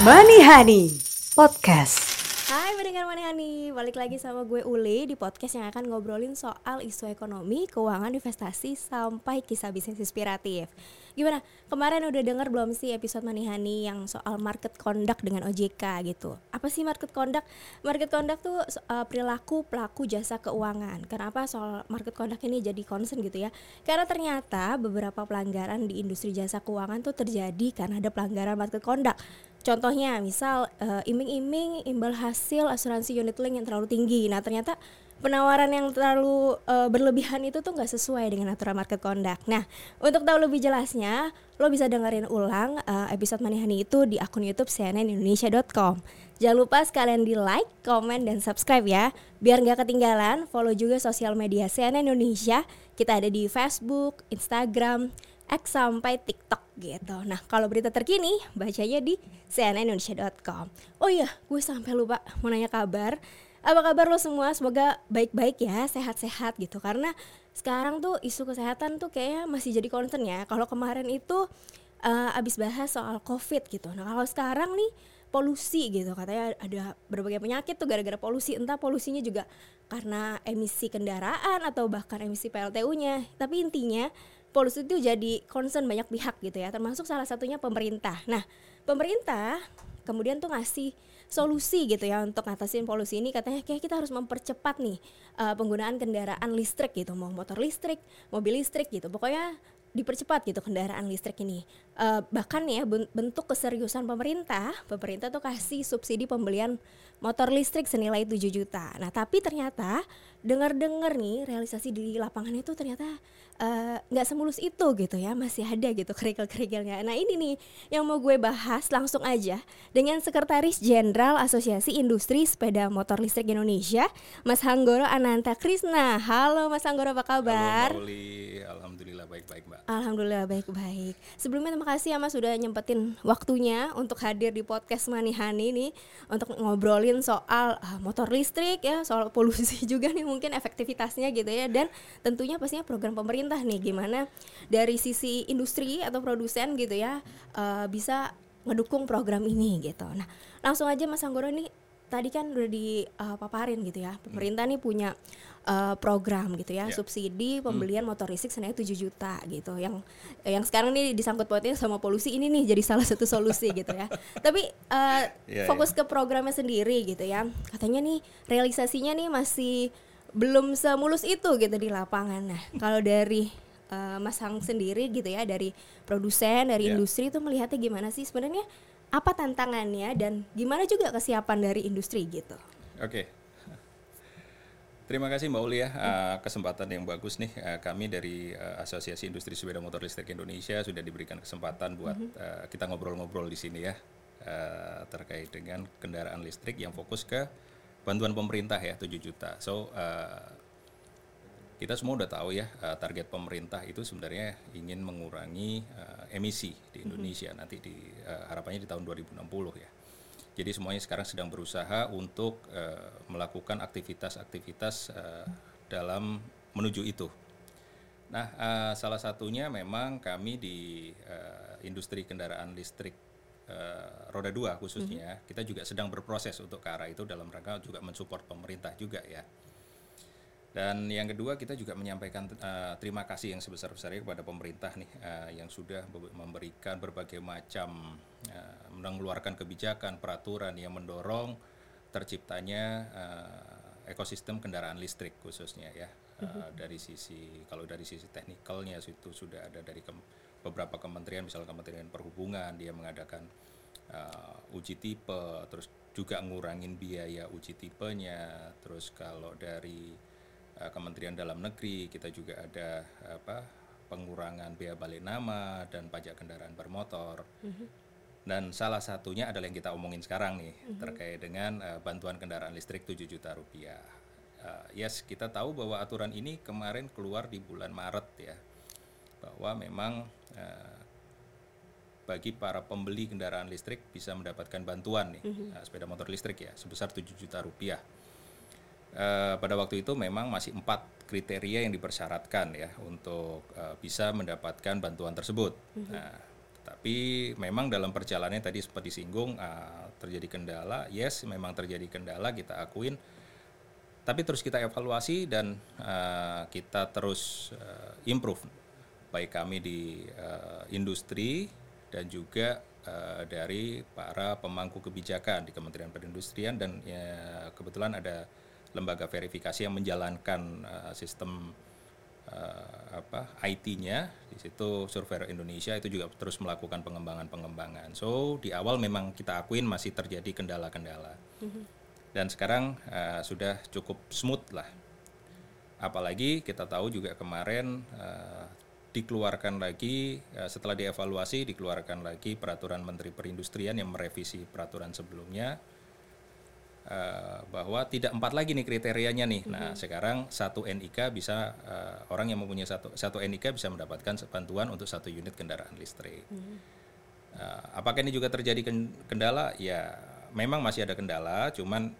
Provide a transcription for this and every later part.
Money Honey Podcast. Hai pendengar Manihani, balik lagi sama gue Uli di podcast yang akan ngobrolin soal isu ekonomi, keuangan, investasi, sampai kisah bisnis inspiratif. Gimana, kemarin udah denger belum sih episode Manihani yang soal market conduct dengan OJK gitu? Apa sih market conduct? Market conduct tuh uh, perilaku pelaku jasa keuangan. Kenapa soal market conduct ini jadi concern gitu ya? Karena ternyata beberapa pelanggaran di industri jasa keuangan tuh terjadi karena ada pelanggaran market conduct Contohnya, misal uh, iming-iming imbal hasil asuransi unit link yang terlalu tinggi. Nah, ternyata penawaran yang terlalu uh, berlebihan itu tuh nggak sesuai dengan aturan market conduct. Nah, untuk tahu lebih jelasnya, lo bisa dengerin ulang uh, episode Manihani itu di akun YouTube cnnindonesia.com. Jangan lupa sekalian di like, comment, dan subscribe ya. Biar nggak ketinggalan, follow juga sosial media CNN Indonesia. Kita ada di Facebook, Instagram, X sampai TikTok gitu. Nah, kalau berita terkini bacanya di cnnindonesia.com. Oh iya, gue sampai lupa mau nanya kabar. Apa kabar lo semua? Semoga baik-baik ya, sehat-sehat gitu. Karena sekarang tuh isu kesehatan tuh kayaknya masih jadi concern ya. Kalau kemarin itu uh, abis bahas soal COVID gitu. Nah, kalau sekarang nih polusi gitu katanya ada berbagai penyakit tuh gara-gara polusi entah polusinya juga karena emisi kendaraan atau bahkan emisi PLTU-nya tapi intinya polusi itu jadi concern banyak pihak gitu ya termasuk salah satunya pemerintah. Nah pemerintah kemudian tuh ngasih solusi gitu ya untuk ngatasin polusi ini. Katanya kayak kita harus mempercepat nih uh, penggunaan kendaraan listrik gitu mau motor listrik mobil listrik gitu. Pokoknya dipercepat gitu kendaraan listrik ini. Uh, bahkan ya bentuk keseriusan pemerintah, pemerintah tuh kasih subsidi pembelian motor listrik senilai 7 juta. Nah, tapi ternyata dengar-dengar nih realisasi di lapangan itu ternyata Eh, nggak uh, semulus itu gitu ya masih ada gitu kerikil-kerikilnya. Nah ini nih yang mau gue bahas langsung aja dengan sekretaris jenderal asosiasi industri sepeda motor listrik Indonesia Mas Hanggoro Ananta Krisna. Halo Mas Hanggoro apa kabar? Halo Mauli alhamdulillah baik-baik mbak. Alhamdulillah baik-baik. Sebelumnya terima kasih ya Mas sudah nyempetin waktunya untuk hadir di podcast Manihani nih untuk ngobrolin soal uh, motor listrik ya soal polusi juga nih mungkin efektivitasnya gitu ya dan tentunya pastinya program pemerintah nih gimana dari sisi industri atau produsen gitu ya uh, bisa ngedukung program ini gitu. Nah langsung aja Mas Anggoro nih tadi kan udah dipaparin uh, gitu ya pemerintah nih punya uh, program gitu ya yeah. subsidi pembelian hmm. motor listrik senilai 7 juta gitu yang yang sekarang nih disangkut pautnya sama polusi ini nih jadi salah satu solusi gitu ya tapi uh, yeah, fokus yeah. ke programnya sendiri gitu ya katanya nih realisasinya nih masih belum semulus itu gitu di lapangan. Nah, kalau dari uh, Mas Hang sendiri gitu ya dari produsen, dari yeah. industri itu melihatnya gimana sih sebenarnya apa tantangannya dan gimana juga kesiapan dari industri gitu. Oke. Okay. Terima kasih Mbak Uli ya uh, kesempatan yang bagus nih uh, kami dari uh, Asosiasi Industri Sepeda Motor Listrik Indonesia sudah diberikan kesempatan buat -hmm. uh, kita ngobrol-ngobrol di sini ya uh, terkait dengan kendaraan listrik yang fokus ke bantuan pemerintah ya 7 juta. So uh, kita semua udah tahu ya uh, target pemerintah itu sebenarnya ingin mengurangi uh, emisi di mhm. Indonesia mm -hmm. nanti di uh, harapannya di tahun 2060 ya. Jadi semuanya sekarang sedang berusaha untuk uh, melakukan aktivitas-aktivitas uh, dalam menuju itu. Nah, uh, salah satunya memang kami di uh, industri kendaraan listrik uh, roda dua khususnya mm-hmm. kita juga sedang berproses untuk ke arah itu dalam rangka juga mensupport pemerintah juga ya. Dan yang kedua kita juga menyampaikan uh, terima kasih yang sebesar-besarnya kepada pemerintah nih uh, yang sudah memberikan berbagai macam uh, mengeluarkan kebijakan peraturan yang mendorong terciptanya uh, ekosistem kendaraan listrik khususnya ya. Uh, dari sisi kalau dari sisi teknikalnya itu sudah ada dari ke, beberapa kementerian misalnya Kementerian Perhubungan dia mengadakan uh, uji tipe terus juga ngurangin biaya uji tipenya terus kalau dari uh, Kementerian Dalam Negeri kita juga ada apa pengurangan biaya balik nama dan pajak kendaraan bermotor mm-hmm. dan salah satunya adalah yang kita omongin sekarang nih mm-hmm. terkait dengan uh, bantuan kendaraan listrik 7 juta rupiah uh, yes kita tahu bahwa aturan ini kemarin keluar di bulan Maret ya bahwa memang uh, bagi para pembeli kendaraan listrik bisa mendapatkan bantuan nih mm-hmm. uh, sepeda motor listrik ya sebesar 7 juta rupiah. Uh, pada waktu itu memang masih empat kriteria yang dipersyaratkan ya untuk uh, bisa mendapatkan bantuan tersebut. Mm-hmm. Nah, Tapi memang dalam perjalanannya tadi seperti disinggung uh, terjadi kendala, yes memang terjadi kendala kita akuin. Tapi terus kita evaluasi dan uh, kita terus uh, improve baik kami di uh, industri dan juga uh, dari para pemangku kebijakan di Kementerian Perindustrian dan ya, kebetulan ada lembaga verifikasi yang menjalankan uh, sistem uh, apa IT-nya di situ Surveyor Indonesia itu juga terus melakukan pengembangan-pengembangan. So di awal memang kita akuin masih terjadi kendala-kendala. Dan sekarang uh, sudah cukup smooth lah. Apalagi kita tahu juga kemarin uh, dikeluarkan lagi uh, setelah dievaluasi dikeluarkan lagi peraturan Menteri Perindustrian yang merevisi peraturan sebelumnya Uh, bahwa tidak empat lagi nih kriterianya nih. Mm-hmm. Nah sekarang satu NIK bisa uh, orang yang mempunyai satu satu NIK bisa mendapatkan bantuan untuk satu unit kendaraan listrik. Mm-hmm. Uh, apakah ini juga terjadi kendala? Ya memang masih ada kendala, cuman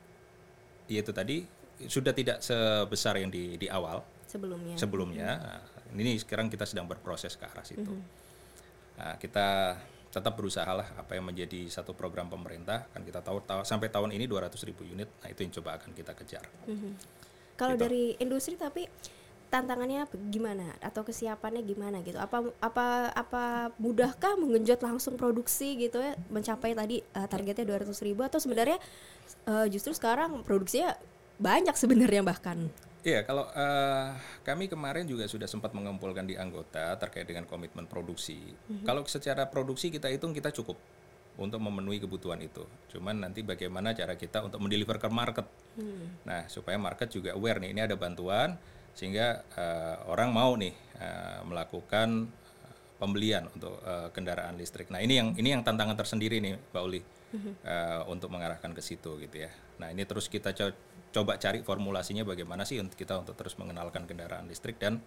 ya itu tadi sudah tidak sebesar yang di di awal sebelumnya. Sebelumnya, mm-hmm. nah, ini sekarang kita sedang berproses ke arah situ. Mm-hmm. Nah, kita tetap berusaha lah apa yang menjadi satu program pemerintah kan kita tahu, tahu sampai tahun ini 200 ribu unit nah itu yang coba akan kita kejar. Mm-hmm. Kalau gitu. dari industri tapi tantangannya gimana atau kesiapannya gimana gitu apa apa apa mudahkah menggenjot langsung produksi gitu ya mencapai tadi uh, targetnya 200 ribu atau sebenarnya uh, justru sekarang produksinya banyak sebenarnya bahkan Iya, kalau uh, kami kemarin juga sudah sempat mengumpulkan di anggota terkait dengan komitmen produksi. Mm-hmm. Kalau secara produksi kita hitung kita cukup untuk memenuhi kebutuhan itu. Cuman nanti bagaimana cara kita untuk mendeliver ke market. Mm. Nah, supaya market juga aware nih ini ada bantuan sehingga uh, orang mau nih uh, melakukan pembelian untuk uh, kendaraan listrik. Nah, ini yang ini yang tantangan tersendiri nih, Mbak Uli. Mm-hmm. Uh, untuk mengarahkan ke situ gitu ya. Nah, ini terus kita co- coba cari formulasinya bagaimana sih untuk kita untuk terus mengenalkan kendaraan listrik dan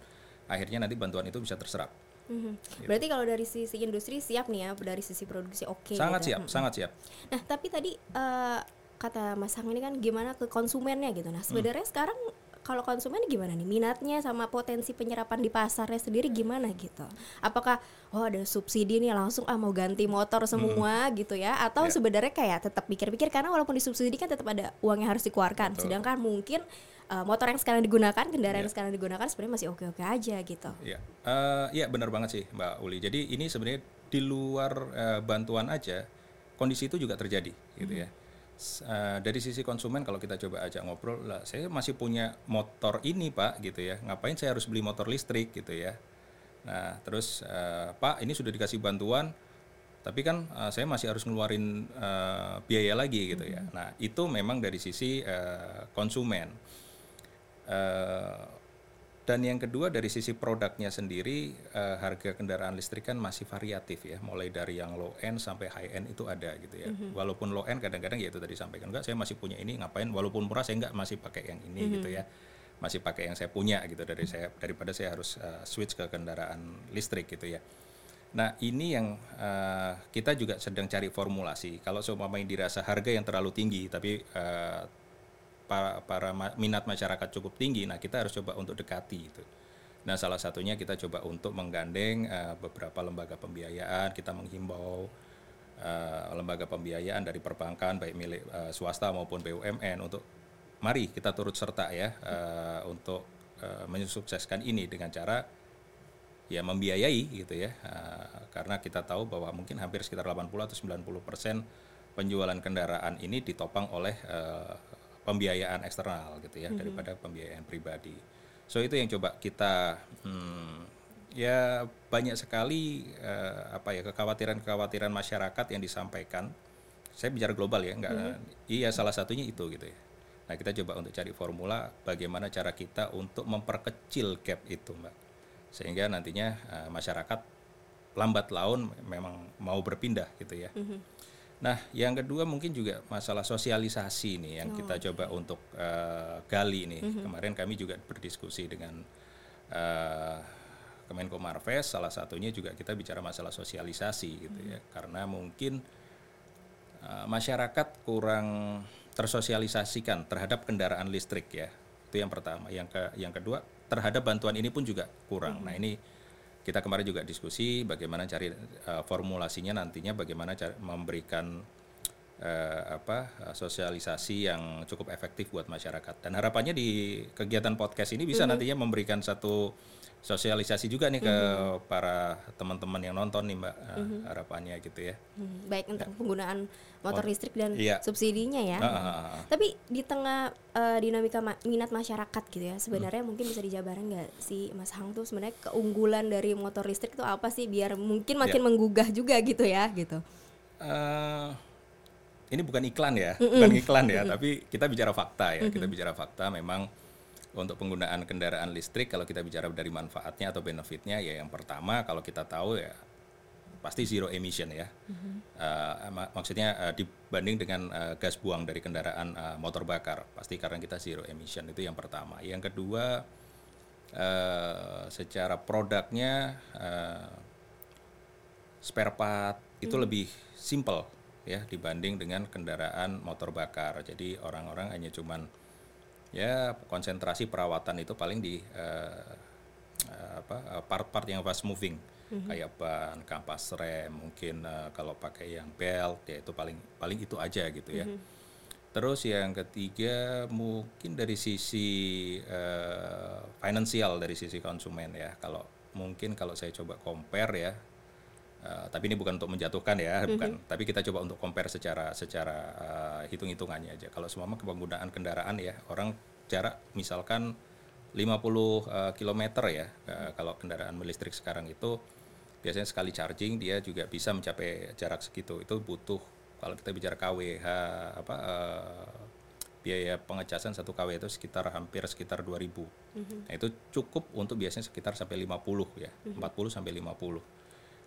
akhirnya nanti bantuan itu bisa terserap. Mm-hmm. Gitu. Berarti kalau dari sisi industri siap nih ya, dari sisi produksi oke. Okay, sangat gitu. siap, mm-hmm. sangat siap. Nah tapi tadi uh, kata Mas Hang ini kan gimana ke konsumennya gitu. Nah sebenarnya hmm. sekarang kalau konsumen gimana nih minatnya sama potensi penyerapan di pasarnya sendiri gimana gitu apakah oh ada subsidi nih langsung ah mau ganti motor semua hmm. gitu ya atau yeah. sebenarnya kayak tetap pikir-pikir karena walaupun disubsidi kan tetap ada uang yang harus dikeluarkan Betul. sedangkan mungkin uh, motor yang sekarang digunakan kendaraan yeah. yang sekarang digunakan sebenarnya masih oke-oke aja gitu Iya, yeah. uh, yeah, benar banget sih Mbak Uli. Jadi ini sebenarnya di luar uh, bantuan aja kondisi itu juga terjadi gitu hmm. ya uh, dari sisi konsumen kalau kita coba ajak ngobrol lah saya masih punya motor ini pak gitu ya. Ngapain saya harus beli motor listrik gitu ya? Nah terus uh, pak ini sudah dikasih bantuan tapi kan uh, saya masih harus ngeluarin uh, biaya lagi gitu ya. Nah itu memang dari sisi uh, konsumen. Uh, dan yang kedua dari sisi produknya sendiri uh, harga kendaraan listrik kan masih variatif ya, mulai dari yang low end sampai high end itu ada gitu ya. Mm-hmm. Walaupun low end kadang-kadang ya itu tadi sampaikan enggak saya masih punya ini ngapain walaupun murah saya enggak masih pakai yang ini mm-hmm. gitu ya. Masih pakai yang saya punya gitu dari saya daripada saya harus uh, switch ke kendaraan listrik gitu ya. Nah ini yang uh, kita juga sedang cari formulasi. Kalau seumpamanya dirasa harga yang terlalu tinggi, tapi uh, para, para minat masyarakat cukup tinggi, nah kita harus coba untuk dekati itu. Nah salah satunya kita coba untuk menggandeng uh, beberapa lembaga pembiayaan, kita menghimbau uh, lembaga pembiayaan dari perbankan baik milik uh, swasta maupun BUMN untuk mari kita turut serta ya uh, untuk uh, mensukseskan ini dengan cara ya membiayai gitu ya uh, karena kita tahu bahwa mungkin hampir sekitar 80 atau 90 persen penjualan kendaraan ini ditopang oleh uh, pembiayaan eksternal gitu ya mm -hmm. daripada pembiayaan pribadi. So itu yang coba kita hmm, ya banyak sekali uh, apa ya kekhawatiran-kekhawatiran masyarakat yang disampaikan. Saya bicara global ya, enggak mm -hmm. iya salah satunya itu gitu ya. Nah, kita coba untuk cari formula bagaimana cara kita untuk memperkecil gap itu, Mbak. Sehingga nantinya uh, masyarakat lambat laun memang mau berpindah gitu ya. Mm -hmm Nah, yang kedua mungkin juga masalah sosialisasi nih yang oh. kita coba untuk uh, gali nih. Mm -hmm. Kemarin kami juga berdiskusi dengan uh, Kemenko Marves, salah satunya juga kita bicara masalah sosialisasi gitu mm -hmm. ya, karena mungkin uh, masyarakat kurang tersosialisasikan terhadap kendaraan listrik ya. Itu yang pertama. Yang ke yang kedua terhadap bantuan ini pun juga kurang. Mm -hmm. Nah, ini kita kemarin juga diskusi bagaimana cari uh, formulasinya nantinya bagaimana cari, memberikan uh, apa sosialisasi yang cukup efektif buat masyarakat. Dan harapannya di kegiatan podcast ini bisa nantinya memberikan satu sosialisasi juga nih ke para teman-teman yang nonton nih mbak uh, harapannya gitu ya Hmm, baik tentang penggunaan motor listrik dan Iya. subsidinya ya. Ah, ah, ah, ah. Tapi di tengah eh, dinamika ma- minat masyarakat gitu ya, sebenarnya mungkin bisa dijabarin nggak sih Mas Hang tuh sebenarnya keunggulan dari motor listrik itu apa sih biar mungkin makin Ya. menggugah juga gitu ya gitu. Eh, ini bukan iklan ya, bukan iklan ya, tapi kita bicara fakta ya. Kita bicara fakta memang untuk penggunaan kendaraan listrik kalau kita bicara dari manfaatnya atau benefitnya ya yang pertama kalau kita tahu ya pasti zero emission ya. Eh, mak- maksudnya eh, dibanding dengan eh, gas buang dari kendaraan eh, motor bakar pasti karena kita zero emission itu yang pertama. Yang kedua eh, secara produknya eh, spare part itu lebih simple ya dibanding dengan kendaraan motor bakar. Jadi orang-orang hanya cuman ya konsentrasi perawatan itu paling di eh, eh, apa eh, part-part yang fast moving kayak ban, kampas rem, mungkin eh, kalau pakai yang belt ya itu paling paling itu aja gitu ya. Terus yang ketiga mungkin dari sisi eh, finansial dari sisi konsumen ya. Kalau mungkin kalau saya coba compare ya, eh, tapi ini bukan untuk menjatuhkan ya, bukan. Tapi kita coba untuk compare secara secara eh, hitung-hitungannya aja. Kalau semua penggunaan kendaraan ya, orang jarak misalkan 50 eh, km ya, eh, kalau kendaraan listrik sekarang itu biasanya sekali charging dia juga bisa mencapai jarak segitu. Itu butuh kalau kita bicara KWH apa eh, biaya pengecasan satu KW itu sekitar hampir sekitar 2000. Nah, itu cukup untuk biasanya sekitar sampai 50 ya, 40 sampai 50.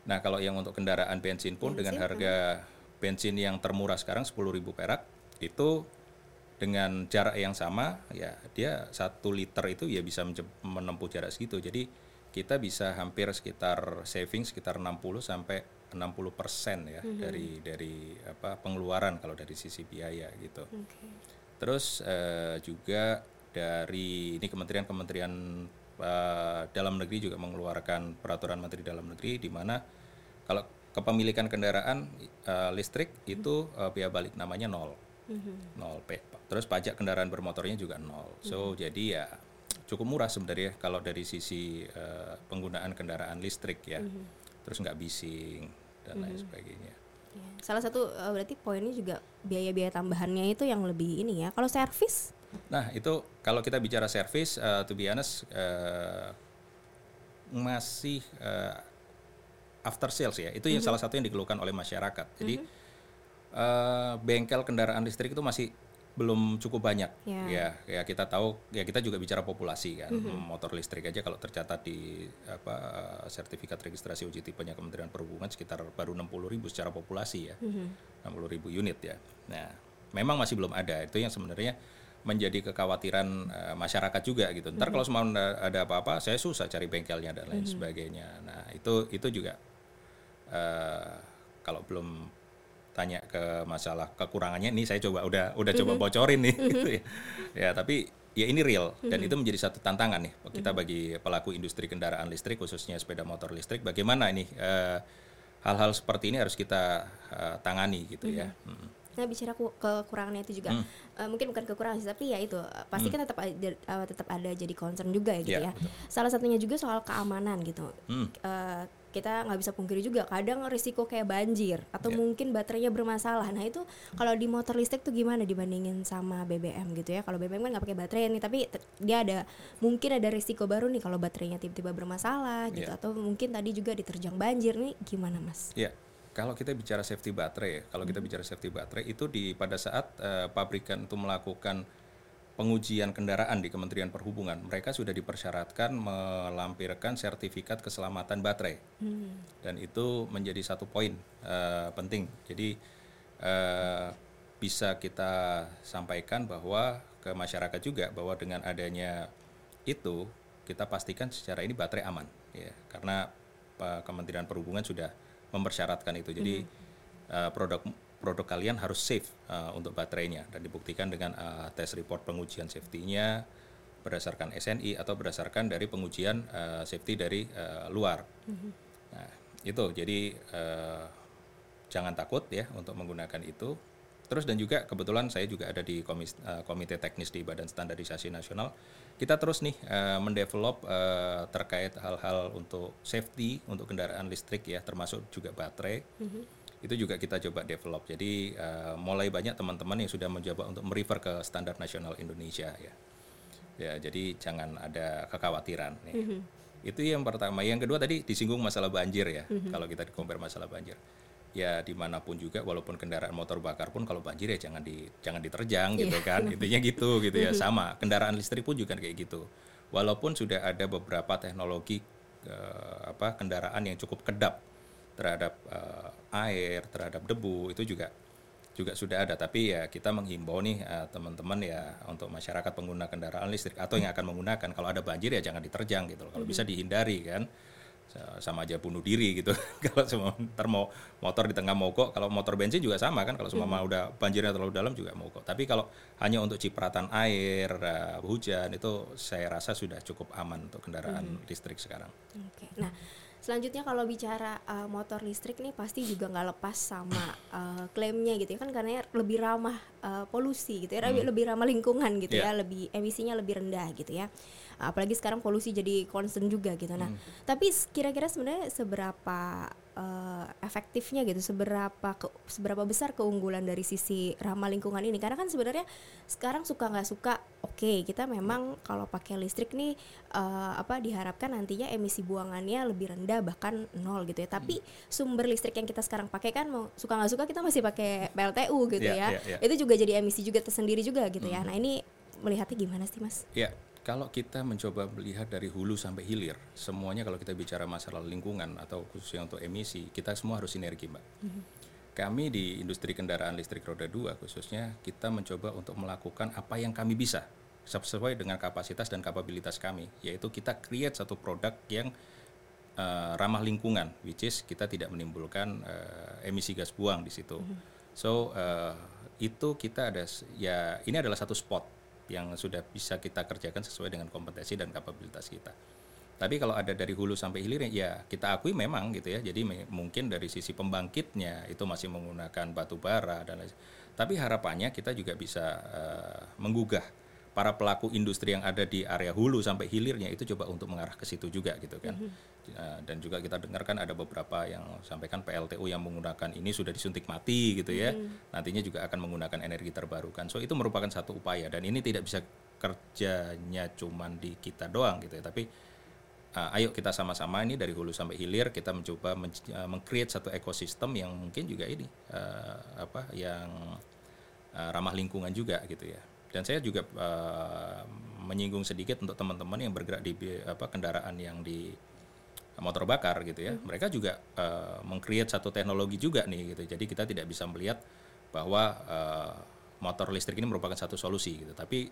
Nah, kalau yang untuk kendaraan bensin pun dengan harga bensin yang termurah sekarang 10.000 perak itu dengan jarak yang sama ya dia satu liter itu ya bisa menempuh jarak segitu. Jadi kita bisa hampir sekitar saving sekitar 60 sampai 60 persen ya dari dari apa pengeluaran kalau dari sisi biaya gitu. Oke. Terus eh, juga dari ini kementerian-kementerian eh, dalam negeri juga mengeluarkan peraturan menteri dalam negeri di mana kalau kepemilikan kendaraan eh, listrik itu eh, biaya balik namanya nol, nol P. Terus pajak kendaraan bermotornya juga nol. So jadi ya cukup murah sebenarnya kalau dari sisi eh, penggunaan kendaraan listrik ya. Terus nggak bising dan lain sebagainya. Ya. Salah satu berarti poinnya juga biaya-biaya tambahannya itu yang lebih ini ya. Kalau servis Nah, itu kalau kita bicara service, uh, to be honest, uh, masih uh, after sales ya. Itu yang salah satu yang dikeluhkan oleh masyarakat. Jadi uh, bengkel kendaraan listrik itu masih belum cukup banyak. Ya. Ya, ya kita tahu ya kita juga bicara populasi kan. Motor listrik aja kalau tercatat di apa sertifikat registrasi uji tipenya Kementerian Perhubungan sekitar baru 60.000 ribu secara populasi ya. 60.000 ribu unit ya. Nah, memang masih belum ada. Itu yang sebenarnya menjadi kekhawatiran eh, masyarakat juga gitu. Ntar kalau semua ada apa-apa, saya susah cari bengkelnya dan lain sebagainya. Nah, itu itu juga eh, kalau belum tanya ke masalah kekurangannya ini saya coba udah udah coba bocorin nih gitu ya. Ya, tapi ya ini real dan itu menjadi satu tantangan nih kita bagi pelaku industri kendaraan listrik khususnya sepeda motor listrik bagaimana ini eh, hal-hal seperti ini harus kita eh, tangani gitu ya. Mm. Nah bicara ku- kekurangannya itu juga eh, mungkin bukan kekurangan sih tapi ya itu eh, pasti kan tetap ada eh, tetap ada jadi concern juga ya gitu Iya, ya. Salah satunya juga soal keamanan gitu. Hmm. Eh, kita nggak bisa pungkiri juga kadang risiko kayak banjir atau Iya. mungkin baterainya bermasalah. Nah itu kalau di motor listrik tuh gimana dibandingin sama BBM gitu ya? Kalau BBM kan nggak pakai baterai nih tapi dia ada mungkin ada risiko baru nih kalau baterainya tiba-tiba bermasalah gitu Iya. atau mungkin tadi juga diterjang banjir nih gimana mas? Ya, kalau kita bicara safety baterai ya, kalau kita bicara safety baterai itu di pada saat eh, pabrikan itu melakukan pengujian kendaraan di Kementerian Perhubungan, mereka sudah dipersyaratkan melampirkan sertifikat keselamatan baterai. Dan itu menjadi satu poin eh, penting. Jadi eh, bisa kita sampaikan bahwa ke masyarakat juga bahwa dengan adanya itu kita pastikan secara ini baterai aman ya karena Kementerian Perhubungan sudah mempersyaratkan itu. Jadi eh, produk produk kalian harus safe eh, untuk baterainya dan dibuktikan dengan eh, tes report pengujian safety-nya, berdasarkan SNI atau berdasarkan dari pengujian uh, safety dari uh, luar. Nah, itu jadi uh, jangan takut ya untuk menggunakan itu. Terus dan juga kebetulan saya juga ada di komis, uh, komite teknis di Badan Standarisasi Nasional. Kita terus nih uh, mendevelop uh, terkait hal-hal untuk safety untuk kendaraan listrik ya, termasuk juga baterai. Itu juga kita coba develop. Jadi uh, mulai banyak teman-teman yang sudah mencoba untuk merefer ke standar nasional Indonesia ya. Ya, jadi jangan ada kekhawatiran. Ya. Itu yang pertama. Yang kedua tadi disinggung masalah banjir ya. Kalau kita compare masalah banjir ya di mana pun juga walaupun kendaraan motor bakar pun kalau banjir ya jangan di jangan diterjang gitu kan. Intinya gitu gitu ya. Sama kendaraan listrik pun juga kayak gitu. Walaupun sudah ada beberapa teknologi eh, apa kendaraan yang cukup kedap terhadap eh, air terhadap debu itu juga juga sudah ada. Tapi ya kita menghimbau nih eh, teman-teman ya untuk masyarakat pengguna kendaraan listrik atau yang akan menggunakan kalau ada banjir ya jangan diterjang gitu loh. kalau bisa dihindari kan sama aja bunuh diri gitu. Kalau semua ntar mau motor di tengah mogok kalau motor bensin juga sama kan kalau semua udah banjirnya terlalu dalam juga mogok tapi kalau hanya untuk cipratan air uh, hujan itu saya rasa sudah cukup aman untuk kendaraan listrik sekarang. Oke. Nah, selanjutnya kalau bicara uh, motor listrik nih pasti juga nggak lepas sama uh, klaimnya gitu ya kan karena lebih ramah uh, polusi gitu ya, lebih, lebih ramah lingkungan gitu Iya. ya, lebih emisinya lebih rendah gitu ya. Apalagi sekarang polusi jadi concern juga gitu. Nah, tapi s- kira-kira sebenarnya seberapa uh, efektifnya gitu, seberapa ke- seberapa besar keunggulan dari sisi ramah lingkungan ini? Karena kan sebenarnya sekarang suka nggak suka, oke kita memang kalau pakai listrik nih eh, apa diharapkan nantinya emisi buangannya lebih rendah bahkan nol gitu ya. Tapi sumber listrik yang kita sekarang pakai kan mau suka nggak suka kita masih pakai PLTU gitu Iya, ya. iya, iya. Itu juga jadi emisi juga tersendiri juga gitu ya. Nah ini melihatnya gimana sih mas? Ya, kalau kita mencoba melihat dari hulu sampai hilir, semuanya kalau kita bicara masalah lingkungan atau khususnya untuk emisi, kita semua harus sinergi, Mbak. Kami di industri kendaraan listrik roda 2 khususnya, kita mencoba untuk melakukan apa yang kami bisa sesuai dengan kapasitas dan kapabilitas kami, yaitu kita create satu produk yang eh, ramah lingkungan, which is kita tidak menimbulkan eh, emisi gas buang di situ. So eh, itu kita ada ya ini adalah satu spot yang sudah bisa kita kerjakan sesuai dengan kompetensi dan kapabilitas kita. Tapi kalau ada dari hulu sampai hilir ya kita akui memang gitu ya. Jadi mungkin dari sisi pembangkitnya itu masih menggunakan batu bara dan lain. Tapi harapannya kita juga bisa eh, menggugah para pelaku industri yang ada di area hulu sampai hilirnya itu coba untuk mengarah ke situ juga gitu kan. Eh, dan juga kita dengarkan ada beberapa yang sampaikan PLTU yang menggunakan ini sudah disuntik mati gitu ya. Nantinya juga akan menggunakan energi terbarukan. So itu merupakan satu upaya dan ini tidak bisa kerjanya cuman di kita doang gitu ya. Tapi uh, ayo kita sama-sama ini dari hulu sampai hilir kita mencoba men uh, meng-create satu ekosistem yang mungkin juga ini uh, apa yang uh, ramah lingkungan juga gitu ya. Dan saya juga uh, menyinggung sedikit untuk teman-teman yang bergerak di apa kendaraan yang di motor bakar gitu ya. Mereka juga uh, meng-create satu teknologi juga nih gitu. Jadi kita tidak bisa melihat bahwa uh, motor listrik ini merupakan satu solusi gitu. Tapi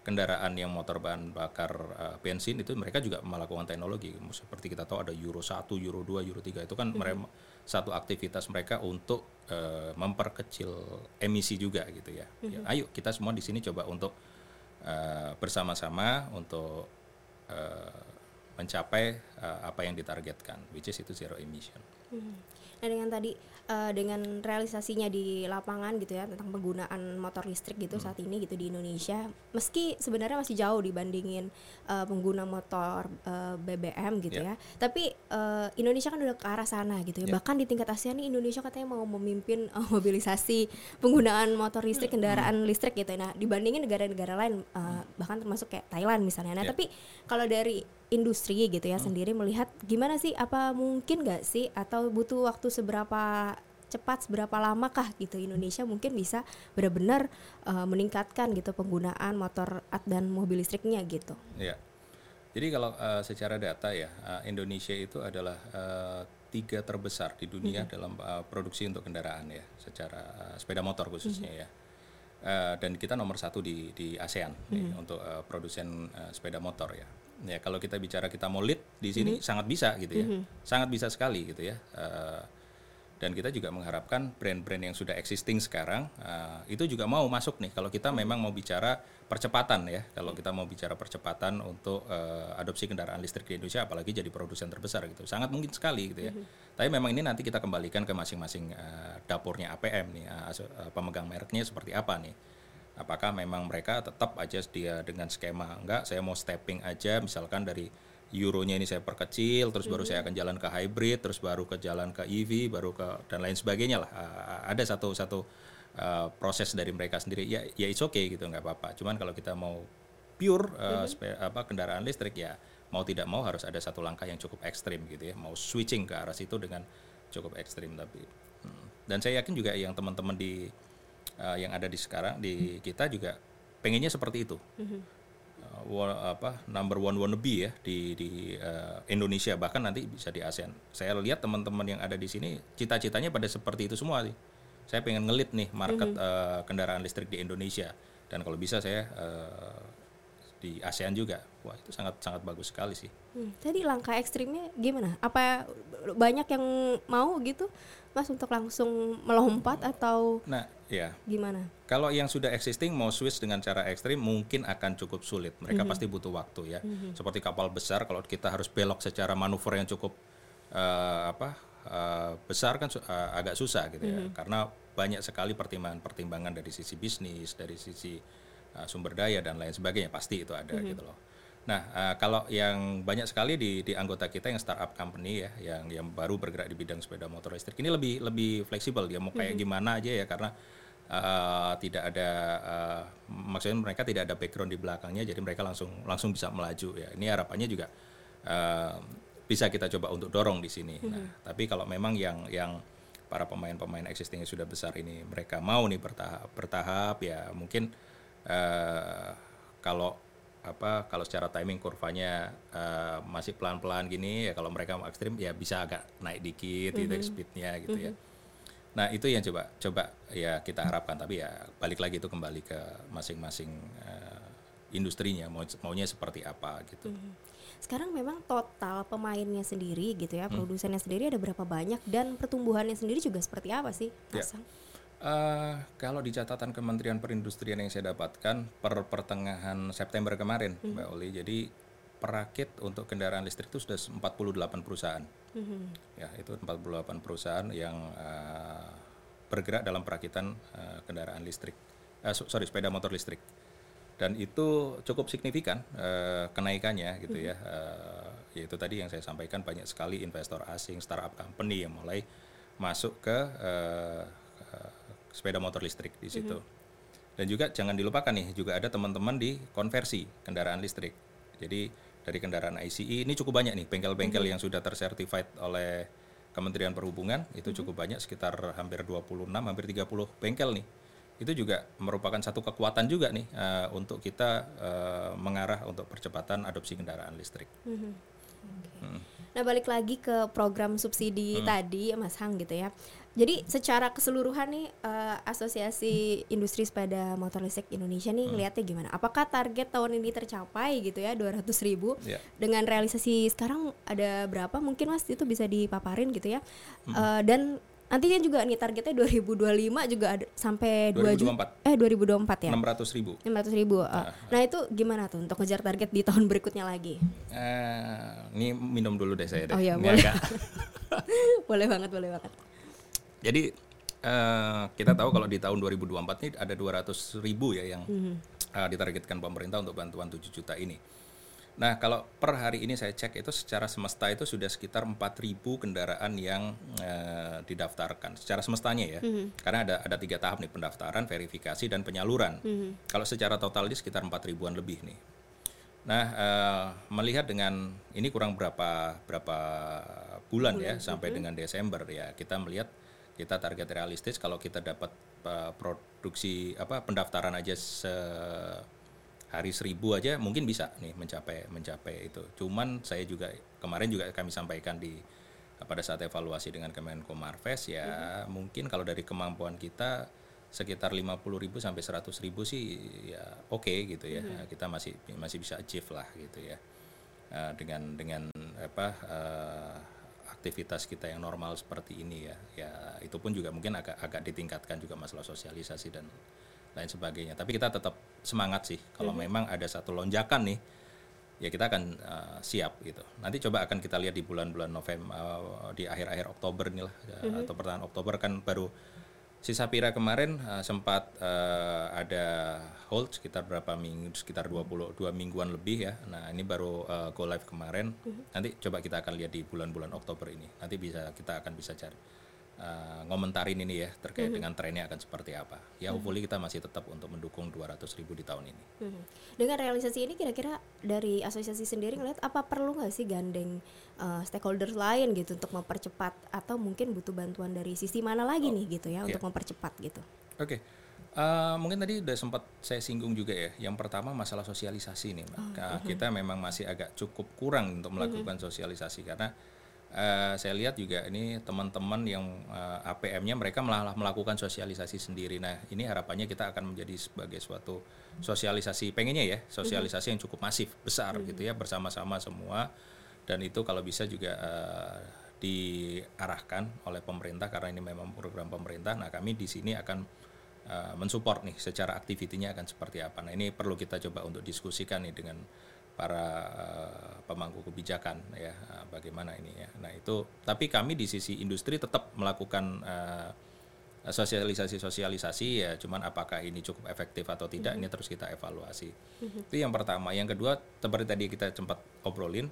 kendaraan yang motor bahan bakar uh, bensin itu mereka juga melakukan teknologi seperti kita tahu ada Euro 1, Euro 2, Euro 3 itu kan mereka satu aktivitas mereka untuk uh, memperkecil emisi juga gitu ya. Ya, ayo kita semua di sini coba untuk uh, bersama-sama untuk uh, mencapai uh, apa yang ditargetkan which is itu zero emission. Nah dengan tadi eh, dengan realisasinya di lapangan gitu ya tentang penggunaan motor listrik gitu saat ini gitu di Indonesia, meski sebenarnya masih jauh dibandingin eh, pengguna motor eh, BBM gitu ya, tapi eh, Indonesia kan udah ke arah sana gitu ya. Bahkan di tingkat ASEAN nih Indonesia katanya mau memimpin eh, mobilisasi penggunaan motor listrik kendaraan listrik gitu. Nah dibandingin negara-negara lain eh, bahkan termasuk kayak Thailand misalnya. Nah Ya. tapi kalau dari industri gitu ya sendiri melihat gimana sih apa mungkin nggak sih atau butuh waktu seberapa cepat seberapa lamakah gitu Indonesia mungkin bisa benar-benar eh, meningkatkan gitu penggunaan motor at dan mobil listriknya gitu. Ya. Jadi kalau uh, secara data ya uh, Indonesia itu adalah uh, tiga terbesar di dunia dalam uh, produksi untuk kendaraan ya, secara uh, sepeda motor khususnya ya. Uh, dan kita nomor satu di di ASEAN nih, untuk uh, produsen uh, sepeda motor ya. Ya kalau kita bicara kita mau lead di sini sangat bisa gitu ya, sangat bisa sekali gitu ya. Uh, dan kita juga mengharapkan brand-brand yang sudah existing sekarang uh, itu juga mau masuk nih. Kalau kita memang mau bicara percepatan ya kalau kita mau bicara percepatan untuk uh, adopsi kendaraan listrik di Indonesia apalagi jadi produsen terbesar gitu. Sangat mungkin sekali gitu ya. Tapi memang ini nanti kita kembalikan ke masing-masing uh, dapurnya APM nih uh, pemegang mereknya seperti apa nih apakah memang mereka tetap aja dia dengan skema enggak saya mau stepping aja misalkan dari euronya ini saya perkecil, terus baru saya akan jalan ke hybrid, terus baru ke jalan ke EV, baru ke dan lain sebagainya lah. Uh, ada satu satu uh, proses dari mereka sendiri. Ya, ya it's okay gitu, nggak apa-apa. Cuman kalau kita mau pure uh, mm-hmm. apa kendaraan listrik ya mau tidak mau harus ada satu langkah yang cukup ekstrim gitu ya. Mau switching ke arah situ dengan cukup ekstrim tapi. Hmm. Dan saya yakin juga yang teman-teman di uh, yang ada di sekarang di kita juga pengennya seperti itu. Mm-hmm apa number one wannabe ya di di uh, Indonesia bahkan nanti bisa di ASEAN. Saya lihat teman-teman yang ada di sini cita-citanya pada seperti itu semua sih. Saya pengen ngelit nih market uh, kendaraan listrik di Indonesia dan kalau bisa saya uh, di ASEAN juga. Wah, itu sangat sangat bagus sekali sih. Hmm, tadi langkah ekstrimnya gimana? Apa banyak yang mau gitu? Mas untuk langsung melompat atau Nah, ya. Gimana? Kalau yang sudah existing mau switch dengan cara ekstrim mungkin akan cukup sulit. Mereka mm -hmm. pasti butuh waktu ya. Mm -hmm. Seperti kapal besar kalau kita harus belok secara manuver yang cukup uh, apa? Uh, besar kan uh, agak susah gitu mm -hmm. ya. Mhm. Karena banyak sekali pertimbangan-pertimbangan dari sisi bisnis, dari sisi uh, sumber daya dan lain sebagainya pasti itu ada mm -hmm. gitu loh. Nah, uh, kalau yang banyak sekali di, di anggota kita yang startup company ya, yang yang baru bergerak di bidang sepeda motor listrik ini lebih lebih fleksibel dia mau kayak gimana aja ya karena uh, tidak ada uh, maksudnya mereka tidak ada background di belakangnya, jadi mereka langsung langsung bisa melaju ya. Ini harapannya juga uh, bisa kita coba untuk dorong di sini. Nah, tapi kalau memang yang yang para pemain-pemain existing yang sudah besar ini mereka mau nih bertahap bertahap ya mungkin uh, kalau apa kalau secara timing kurvanya uh, masih pelan-pelan gini ya kalau mereka mau ekstrim ya bisa agak naik dikit mm -hmm. gitu mhm. speednya gitu mm -hmm. ya mhm. nah itu yang coba coba ya kita harapkan tapi ya balik lagi itu kembali ke masing-masing uh, industrinya mau maunya seperti apa gitu mm -hmm. sekarang memang total pemainnya sendiri gitu ya mm. produsennya sendiri ada berapa banyak dan pertumbuhannya sendiri juga seperti apa sih yeah. Uh, kalau di catatan Kementerian Perindustrian yang saya dapatkan per pertengahan September kemarin, hmm. Mbak Oli, jadi perakit untuk kendaraan listrik itu sudah 48 perusahaan. Hmm. Ya, itu 48 perusahaan yang uh, bergerak dalam perakitan uh, kendaraan listrik. Uh, sorry, sepeda motor listrik. Dan itu cukup signifikan uh, kenaikannya gitu hmm. ya. Uh, yaitu tadi yang saya sampaikan banyak sekali investor asing, startup company yang mulai masuk ke uh, sepeda motor listrik di situ. Mm -hmm. Dan juga jangan dilupakan nih, juga ada teman-teman di konversi kendaraan listrik. Jadi dari kendaraan ICE ini cukup banyak nih bengkel-bengkel mm -hmm. yang sudah tersertified oleh Kementerian Perhubungan itu mm -hmm. cukup banyak sekitar hampir 26 hampir 30 bengkel nih. Itu juga merupakan satu kekuatan juga nih uh, untuk kita uh, mengarah untuk percepatan adopsi kendaraan listrik. Mm -hmm. okay. hmm. Nah, balik lagi ke program subsidi hmm. tadi Mas Hang gitu ya. Jadi secara keseluruhan nih uh, Asosiasi Industri Sepeda Motor Listrik Indonesia nih hmm. ngelihatnya gimana? Apakah target tahun ini tercapai gitu ya 200 ribu? Yeah. Dengan realisasi sekarang ada berapa? Mungkin mas itu bisa dipaparin gitu ya. Hmm. Uh, dan nantinya juga nih targetnya 2025 juga ada sampai 2 juta eh 2024 ya? 600 ribu. 600 ribu uh, nah, nah itu gimana tuh untuk ngejar target di tahun berikutnya lagi? Uh, ini minum dulu deh saya deh. Oh iya boleh. boleh banget boleh banget. Jadi uh, kita tahu kalau di tahun 2024 ini ada 200 ribu ya yang mm-hmm. uh, ditargetkan pemerintah untuk bantuan 7 juta ini. Nah kalau per hari ini saya cek itu secara semesta itu sudah sekitar 4.000 kendaraan yang uh, didaftarkan secara semestanya ya, mm-hmm. karena ada ada tiga tahap nih pendaftaran, verifikasi dan penyaluran. Mm-hmm. Kalau secara total ini sekitar 4 ribuan lebih nih. Nah uh, melihat dengan ini kurang berapa berapa bulan, bulan ya sampai mm-hmm. dengan Desember ya kita melihat kita target realistis kalau kita dapat uh, produksi apa pendaftaran aja se hari seribu aja mungkin bisa nih mencapai mencapai itu. Cuman saya juga kemarin juga kami sampaikan di pada saat evaluasi dengan Kemenko Marves ya mm-hmm. mungkin kalau dari kemampuan kita sekitar 50 ribu sampai 100 ribu sih ya oke okay, gitu ya mm-hmm. kita masih masih bisa achieve lah gitu ya uh, dengan dengan apa uh, aktivitas kita yang normal seperti ini ya ya itu pun juga mungkin agak agak ditingkatkan juga masalah sosialisasi dan lain sebagainya. Tapi kita tetap semangat sih. Kalau memang ada satu lonjakan nih ya kita akan uh, siap gitu. Nanti coba akan kita lihat di bulan-bulan November uh, di akhir-akhir Oktober nih lah uh, atau pertengahan Oktober. Kan baru si Sapira kemarin uh, sempat uh, ada hold sekitar berapa minggu sekitar 22 mingguan lebih ya. Nah, ini baru uh, go live kemarin. Nanti coba kita akan lihat di bulan-bulan Oktober ini. Nanti bisa kita akan bisa cari uh, ngomentarin ini ya terkait dengan trennya akan seperti apa. Ya hopefully kita masih tetap untuk mendukung 200 ribu di tahun ini. Mhm. Dengan realisasi ini kira-kira dari asosiasi sendiri ngeliat apa perlu nggak sih gandeng uh, stakeholders lain gitu untuk mempercepat atau mungkin butuh bantuan dari sisi mana lagi nih gitu ya untuk mempercepat gitu. Oke. Uh, mungkin tadi udah sempat saya singgung juga ya. Yang pertama masalah sosialisasi nih, Mbak. Ka- Kita memang masih agak cukup kurang untuk melakukan sosialisasi karena uh, saya lihat juga ini teman-teman yang uh, APM-nya mereka malah melakukan sosialisasi sendiri. Nah, ini harapannya kita akan menjadi sebagai suatu sosialisasi pengennya ya, sosialisasi yang cukup masif, besar gitu ya bersama-sama semua dan itu kalau bisa juga uh, diarahkan oleh pemerintah karena ini memang program pemerintah. Nah, kami di sini akan uh, mensupport nih secara aktivitinya akan seperti apa. Nah, ini perlu kita coba untuk diskusikan nih dengan para uh, pemangku kebijakan ya uh, bagaimana ini ya. Nah, itu tapi kami di sisi industri tetap melakukan uh, sosialisasi-sosialisasi ya cuman apakah ini cukup efektif atau tidak ini terus kita evaluasi. Itu yang pertama. Yang kedua seperti tadi kita sempat obrolin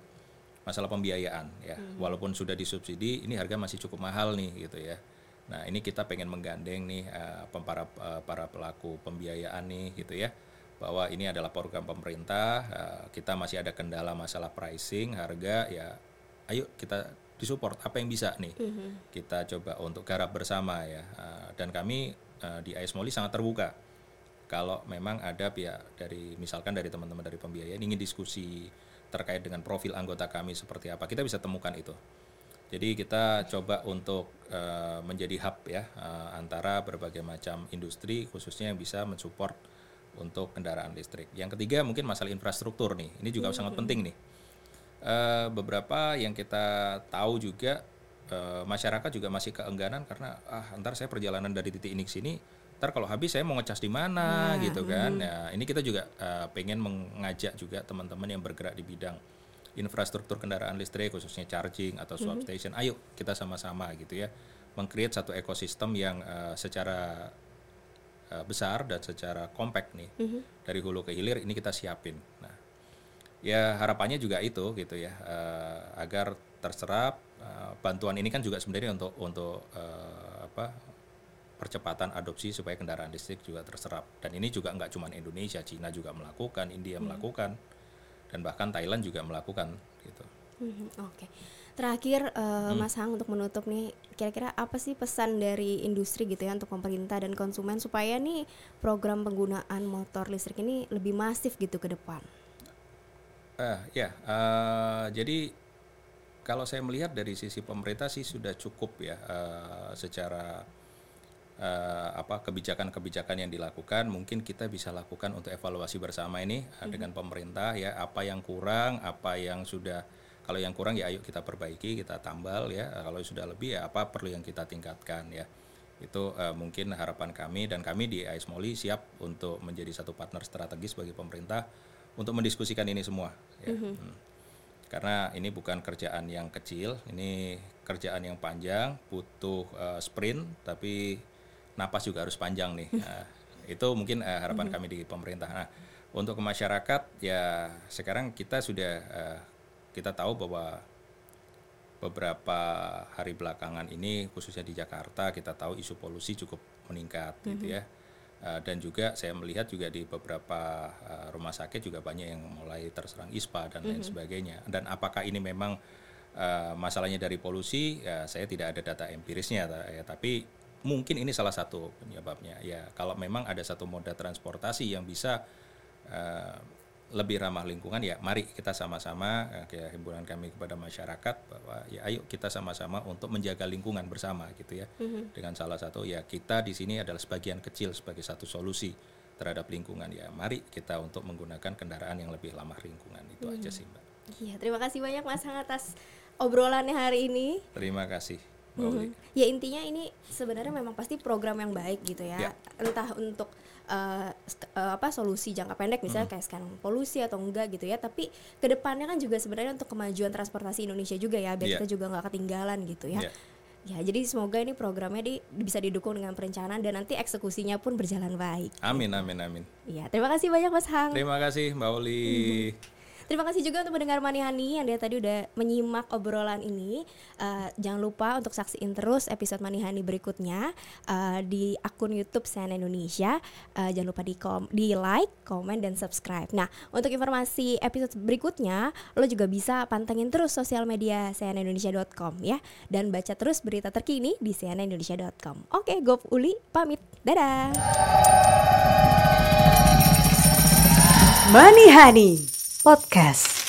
masalah pembiayaan ya. Walaupun sudah disubsidi ini harga masih cukup mahal nih gitu ya. Nah, ini kita pengen menggandeng nih uh, para uh, para pelaku pembiayaan nih gitu ya. Bahwa ini adalah program pemerintah, uh, kita masih ada kendala masalah pricing, harga ya ayo kita disupport apa yang bisa nih. Kita coba untuk garap bersama ya. Uh, dan kami uh, di AS Moli sangat terbuka kalau memang ada pihak dari misalkan dari teman-teman dari pembiayaan ingin diskusi terkait dengan profil anggota kami seperti apa kita bisa temukan itu jadi kita coba untuk eh, menjadi hub ya eh, antara berbagai macam industri khususnya yang bisa mensupport untuk kendaraan listrik. Yang ketiga mungkin masalah infrastruktur nih. Ini juga sangat penting nih. Eh, beberapa yang kita tahu juga eh, masyarakat juga masih keengganan karena ah ntar saya perjalanan dari titik ini ke sini ntar kalau habis saya mau ngecas di mana gitu kan. ya ini kita juga eh, pengen mengajak juga teman-teman yang bergerak di bidang infrastruktur kendaraan listrik khususnya charging atau swap station. Ayo kita sama-sama gitu ya mengcreate satu ekosistem yang eh, secara eh, besar dan secara compact nih dari hulu ke hilir ini kita siapin. Nah ya harapannya juga itu gitu ya eh, agar terserap eh, bantuan ini kan juga sebenarnya untuk untuk eh, apa percepatan adopsi supaya kendaraan listrik juga terserap. Dan ini juga nggak cuma Indonesia Cina juga melakukan India melakukan dan bahkan Thailand juga melakukan gitu Mhm, Oke. Terakhir eh, Hmm. Mas Hang untuk menutup nih, kira-kira apa sih pesan dari industri gitu ya untuk pemerintah dan konsumen supaya nih program penggunaan motor listrik ini lebih masif gitu ke depan? Eh, ya, eh, jadi kalau saya melihat dari sisi pemerintah sih sudah cukup ya eh, secara eh, apa kebijakan-kebijakan yang dilakukan. Mungkin kita bisa lakukan untuk evaluasi bersama ini eh, dengan pemerintah ya apa yang kurang, apa yang sudah kalau yang kurang ya ayo kita perbaiki, kita tambal ya. Kalau sudah lebih ya apa perlu yang kita tingkatkan ya. Itu eh, mungkin harapan kami dan kami di AIS Moli siap untuk menjadi satu partner strategis bagi pemerintah untuk mendiskusikan ini semua. Ya. Hmm. Karena ini bukan kerjaan yang kecil, ini kerjaan yang panjang, butuh eh, sprint, tapi napas juga harus panjang nih. Nah, itu mungkin eh, harapan kami di pemerintah. Nah, untuk ke masyarakat ya sekarang kita sudah eh, kita tahu bahwa beberapa hari belakangan ini khususnya di Jakarta kita tahu isu polusi cukup meningkat gitu ya. Uh, dan juga saya melihat juga di beberapa uh, rumah sakit juga banyak yang mulai terserang ISPA dan lain sebagainya. Dan apakah ini memang uh, masalahnya dari polusi? Ya, saya tidak ada data empirisnya, ya, tapi mungkin ini salah satu penyebabnya. Ya, kalau memang ada satu moda transportasi yang bisa uh, lebih ramah lingkungan, ya mari kita sama-sama uh, kayak himbunan kami kepada masyarakat bahwa ya ayo kita sama-sama untuk menjaga lingkungan bersama gitu ya. Dengan salah satu ya kita di sini adalah sebagian kecil sebagai satu solusi terhadap lingkungan ya. Mari kita untuk menggunakan kendaraan yang lebih ramah lingkungan itu aja sih mbak. Iya, terima kasih banyak Mas Hang atas obrolannya hari ini. Terima kasih. Mhm. Ya intinya ini sebenarnya memang pasti program yang baik gitu ya. Ya. Entah untuk eh, eh, apa solusi jangka pendek misalnya kayak sekarang polusi atau enggak gitu ya. Tapi ke depannya kan juga sebenarnya untuk kemajuan transportasi Indonesia juga ya. Biar Ya. kita juga nggak ketinggalan gitu ya. Ya. Ya jadi semoga ini programnya di, bisa didukung dengan perencanaan dan nanti eksekusinya pun berjalan baik. Amin, amin, amin. Iya terima kasih banyak Mas Hang. Terima kasih, Mbak Uli. Terima kasih juga untuk mendengar Manihani yang dia tadi udah menyimak obrolan ini. Eh, jangan lupa untuk saksiin terus episode Manihani berikutnya eh, di akun YouTube CNN Indonesia. Eh, jangan lupa di kom di like, komen dan subscribe. Nah, untuk informasi episode berikutnya, lo juga bisa pantengin terus sosial media cnnindonesia.com ya dan baca terus berita terkini di cnnindonesia.com. Oke, Gop Uli pamit. Dadah. Money Honey Podcast.